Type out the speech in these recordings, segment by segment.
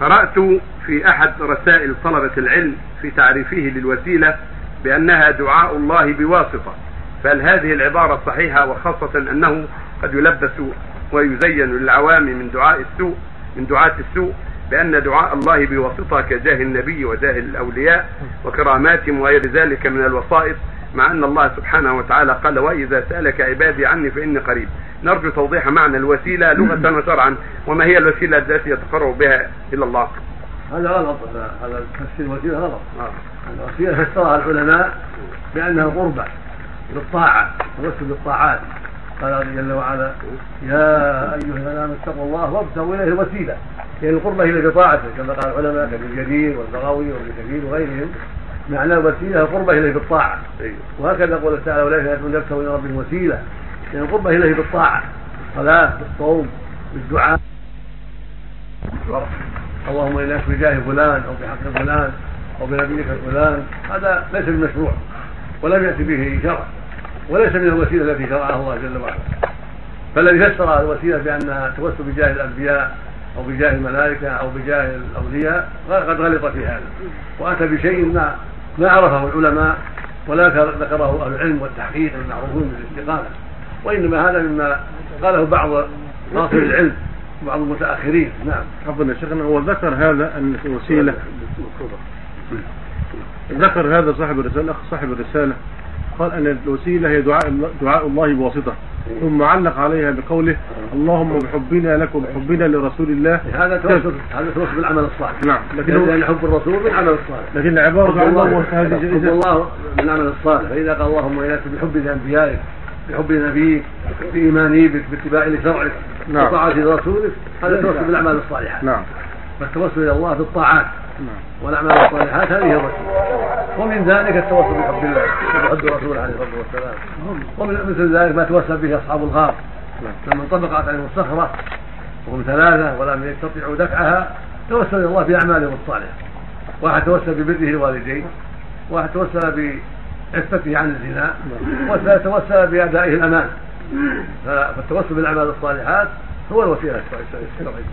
قرأت في أحد رسائل طلبة العلم في تعريفه للوسيلة بأنها دعاء الله بواسطة فهل هذه العبارة صحيحة؟ وخاصة أنه قد يلبس ويزين للعوام من دعاء السوء من دعاة السوء بأن دعاء الله بواسطة كجاه النبي وجاه الأولياء وكراماتهم وغير ذلك من الوسائط مع أن الله سبحانه وتعالى قال وإذا سألك عبادي عني فإني قريب. نرجو توضيح معنى الوسيلة لغة وشرعا وما هي الوسيلة التي يتقرب بها إلى الله. هذا غلط هذا تفسير الوسيلة غلط. الوسيلة فسرها العلماء بأنها القربة بالطاعة التوسل بالطاعات. قال جل وعلا يا أيها الذين اتقوا الله وابتغوا إليه الوسيلة. يعني القربة إلى بطاعته كما قال العلماء كابن جرير والبغوي وابن كثير وغيرهم. معنى الوسيله القربة إليه بالطاعة. وهكذا قول تعالى ولا يكون يبتغوا إلى ربهم وسيلة. يعني القربة إليه بالطاعة بالصلاه بالصوم بالدعاء اللهم انك بجاه فلان أو بحق فلان أو بنبيك فلان. هذا ليس بمشروع ولم يأتي به شرع وليس من الوسيلة التي شرعها الله جل وعلا. فالذي فسر الوسيلة بانها التوسل بجاه الأنبياء أو بجاه الملائكة أو بجاه الأولياء قد غلط في هذا وأتى بشيء ما ما عرفه العلماء ولا ذكره أهل العلم والتحقيق المعروفون بالاستقامة. وإنما هذا مما قاله بعض ناصر العلم وبعض المتأخرين. نعم. يا شيخنا هو ذكر هذا أن الوسيله ذكر هذا صاحب الرساله صاحب الرسالة قال أن الوسيلة هي دعاء دعاء الله بواسطة. ثم علق عليها بقوله اللهم بحبنا لك وبحبنا لرسول الله. هذا توسل هذا توسل بالعمل الصالح. نعم. لكن لأن حب الرسول بالعمل الصالح. لكن العباره الله هذه جائزة. حب الله بالعمل الصالح. فإذا قال اللهم انك بحب لانبيائك بحب نبيك بايماني بك باتباع لشرعك نعم. وطاعه رسولك هذا توسل بالاعمال الصالحه نعم. فالتوسل إلى الله بالطاعات نعم. والأعمال الصالحات هذه الوسيله ومن ذلك التوسل بحب الله. وبحب رسوله عليه الصلاة والسلام. ومن مثل ذلك ما توسل به أصحاب الغار. لما انطبقت عليهم الصخرة وهم ثلاثة ولم يستطيعوا دفعها توسل إلى الله بأعمالهم الصالحة. واحد توسل ببره الوالدين واحد توسل بعفته عن الزنا والثالث توسل بأدائه الأمان. فالتوسل بالأعمال الصالحات هو الوسيلة الشرعيه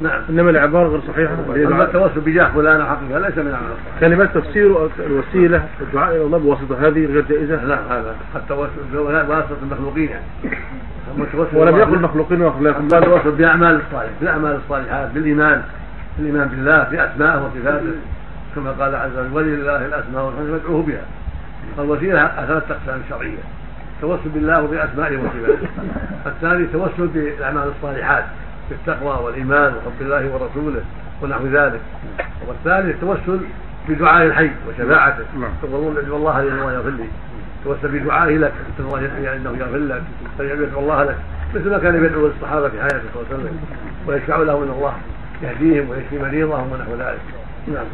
نعم. إنما العباره غير صحيحه أما التوسل بجاه فلان حقيقة ليس من عمل الصالح كلمات تفسير الوسيله الدعاء إلى الله بواسطة هذه غير جائزة؟ لا هذا التوسل بواسطة المخلوقين يعني. ولم يقل مخلوقين واخلاقهم بل التوسل بأعمال الصالح بالأعمال الصالحات بالإيمان الايمان بالله بأسمائه وصفاته. كما قال عز وجل ولله الأسماء الحسنى فادعوه بها. الوسيلة ثلاث اقسام شرعيه التوسل بالله وباسمائه وصفاته. الثاني التوسل بالأعمال الصالحات بالتقوى والإيمان وحب الله ورسوله ونحو ذلك. والثالث التوسل بدعاء الحي وشفاعته. نعم. تقولون ادعو الله لي الله يغفر لي. توسل بدعائه لك اسال الله أنه يغفر لك فيدعو الله لك. مثل ما كان يدعو الصحابة في حياته صلى الله عليه وسلم. ويشفع لهم إن الله يهديهم ويشفي مريضهم ونحو ذلك. نعم.